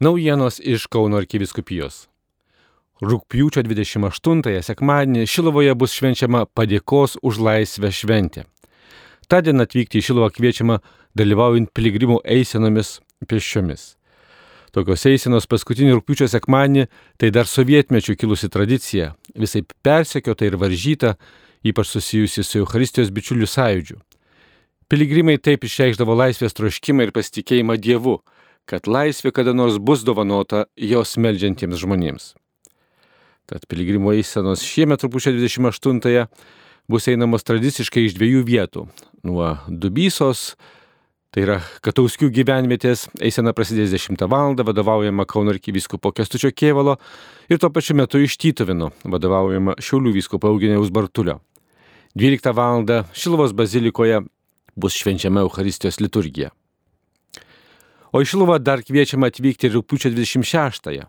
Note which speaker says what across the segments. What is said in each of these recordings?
Speaker 1: Naujienos iš Kauno arkiviskupijos. Rūpiučio 28-ąją sekmadienį Šilovoje bus švenčiama padėkos už laisvę šventė. Ta diena atvykti į Šilovą kviečiama dalyvaujant piligrimų eisenomis pėsčiomis. Tokios eisenos paskutinį rūpiučio sekmadienį tai dar sovietmečių kilusi tradicija, visai persekiota ir varžyta, ypač susijusi su Euharistijos bičiulių sąjūdžiu. Piligrimai taip išreikšdavo laisvės troškimą ir pasitikėjimą Dievu kad laisvė kada nors bus dovanota jos melžiantiems žmonėms. Tad piligrimų eisenos šiemet rūpušio 28-ąją bus einamos tradiciškai iš dviejų vietų. Nuo Dubysos, tai yra Katauskių gyvenvietės, eisena prasidės 10 val. vadovaujama Kauno arkivyskupo Kestučio Kievalo ir tuo pačiu metu iš Tytovino, vadovaujama Šiaulių vyskupo Eugenijaus Bartulio. 12 val. Šilvos bazilikoje bus švenčiama Euharistijos liturgija. O į Šiluvą dar kviečiama atvykti rūpiučio 26-ąją.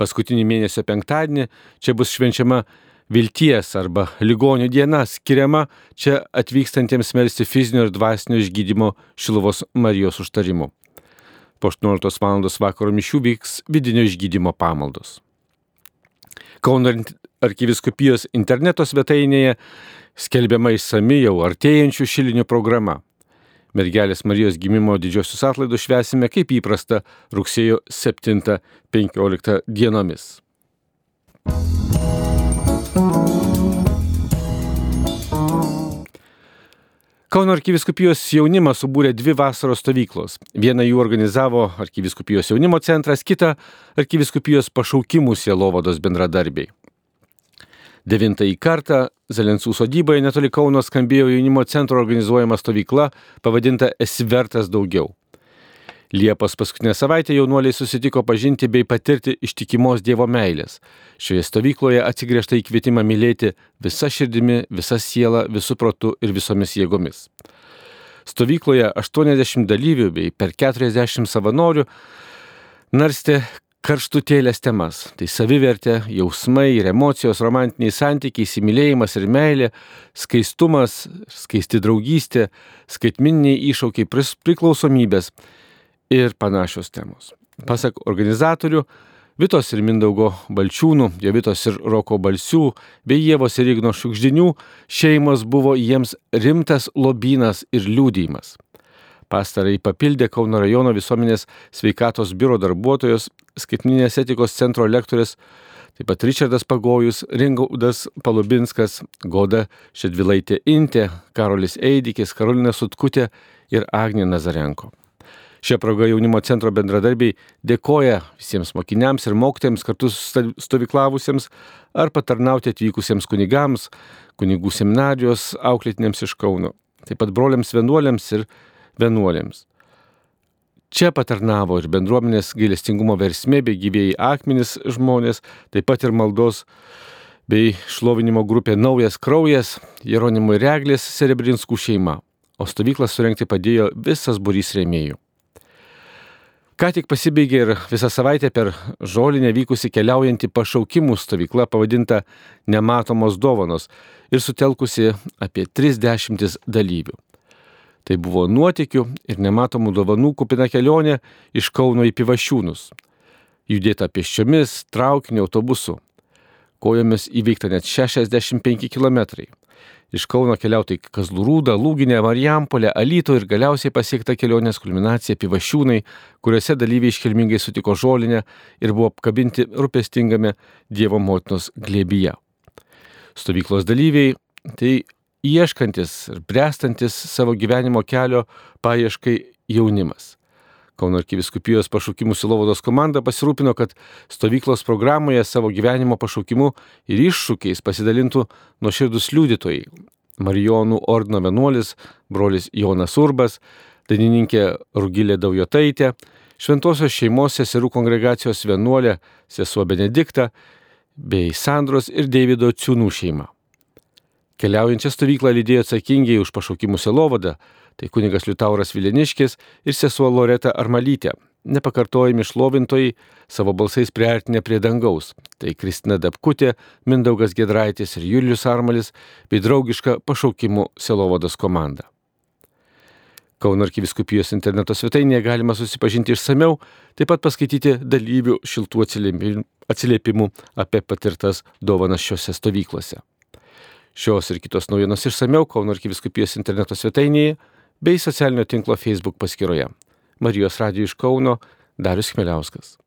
Speaker 1: Paskutinį mėnesio penktadienį čia bus švenčiama vilties arba ligonių diena skiriama čia atvykstantiems melsti fizinio ir dvasinio išgydymo Šiluvos Marijos užtarimu. Po 18 val. vakaro mišių vyks vidinio išgydymo pamaldos. Kauno arkiviskupijos interneto svetainėje skelbiama išsami jau artėjančių šilinių programa. Mergelės Marijos gimimo didžiosius atlaidus švesime kaip įprasta rugsėjo 7-15 dienomis. Kauno arkiviskupijos jaunimas subūrė dvi vasaros stovyklos. Vieną jų organizavo arkiviskupijos jaunimo centras, kitą arkiviskupijos pašaukimų sielovados bendradarbiai. Devintąjį kartą Zelensų sodyboje netoli Kauno skambėjo jaunimo centro organizuojama stovykla pavadinta Esi vertas daugiau. Liepos paskutinę savaitę jaunuoliai susitiko pažinti bei patirti ištikimos Dievo meilės. Šioje stovykloje atsigriežta į kvietimą mylėti visą širdimi, visą sielą, visų protų ir visomis jėgomis. Stovykloje 80 dalyvių bei per 40 savanorių narstė karštutėlės temas - tai savivertė, jausmai ir emocijos, romantiniai santykiai, įsimylėjimas ir meilė, skaistumas, skaisti draugystė, skaitmininiai iššaukiai, priklausomybės ir panašios temos. Pasak organizatorių, Vitos ir Mindaugo Balčiūnų, Jovitos ir Roko Balsių bei Jėvos ir Igno Šukždinių šeimos buvo jiems rimtas lobynas ir liūdėjimas. Pastarai papildė Kauno rajono visuomenės sveikatos biuro darbuotojos, skaitminės etikos centro lektorės, taip pat Richardas Pagojus, Ringaudas Palubinskas, Goda Šedvilaitė Intė, Karolis Eidikis, Karolina Sutkutė ir Agnė Nazarenko. Šią progą jaunimo centro bendradarbiai dėkoja visiems mokiniams ir mokytėms kartu stovyklavusiems ar patarnauti atvykusiems kunigams, kunigų seminarijos auklėtiniams iš Kauno, taip pat broliams vienuoliams ir vienuolėms. Čia patarnavo ir bendruomenės gailestingumo versmė bei gyvėjai akmenys žmonės, taip pat ir maldos bei šlovinimo grupė Naujas kraujas, Jeronimo ir Reglės Serebrinskų šeima, o stovyklą surenkti padėjo visas burys rėmėjų. Ką tik pasibaigė ir visą savaitę per žolinę vykusi keliaujanti pašaukimų stovykla pavadinta Nematomos dovanos ir sutelkusi apie 30 dalyvių. Tai buvo nuotikių ir nematomų dovanų kupina kelionė iš Kauno į Pivašiūnus. Judėta pėsčiomis, traukiniu, autobusu. Kojomis įveikta net 65 km. Iš Kauno keliautai Kazlurūdą, Lūginę, Marijampolę, Alyto ir galiausiai pasiekta kelionės kulminacija Pivašiūnai, kuriuose dalyviai iškilmingai sutiko žolinę ir buvo apkabinti rūpestingame Dievo motinos glėbyje. Stovyklos dalyviai tai ieškantis ir brestantis savo gyvenimo kelio paieškai jaunimas. Kauno arkiviskupijos pašaukimų silovados komanda pasirūpino, kad stovyklos programoje savo gyvenimo pašaukimu ir iššūkiais pasidalintų nuoširdus liudytojai. Marijonų ordino vienuolis, brolis Jonas Urbas, dainininkė Rugilė Daujotaitė, šventosios šeimos seserų kongregacijos vienuolė sesuo Benedikta bei Sandros ir Davido Ciūnų šeima. Keliaujančią stovyklą lydėjo atsakingiai už pašaukimų selovadą, tai kunigas Liutauras Vileniškis ir sesuo Loreta Armalytė, nepakartojami šlovintojai savo balsais priartinę prie dangaus, tai Kristina Dapkutė, Mindaugas Gedraitis ir Julius Armalis, bei draugiška pašaukimų selovados komanda. Kauno arkiviskupijos interneto svetainėje galima susipažinti išsameu, taip pat paskaityti dalyvių šiltų atsiliepimų apie patirtas dovanas šiuose stovyklose. Šios ir kitos naujienos išsameu Kauno arkiviskupijos interneto svetainėje bei socialinio tinklo Facebook paskyroje. Marijos radijų iš Kauno Darius Kmeliauskas.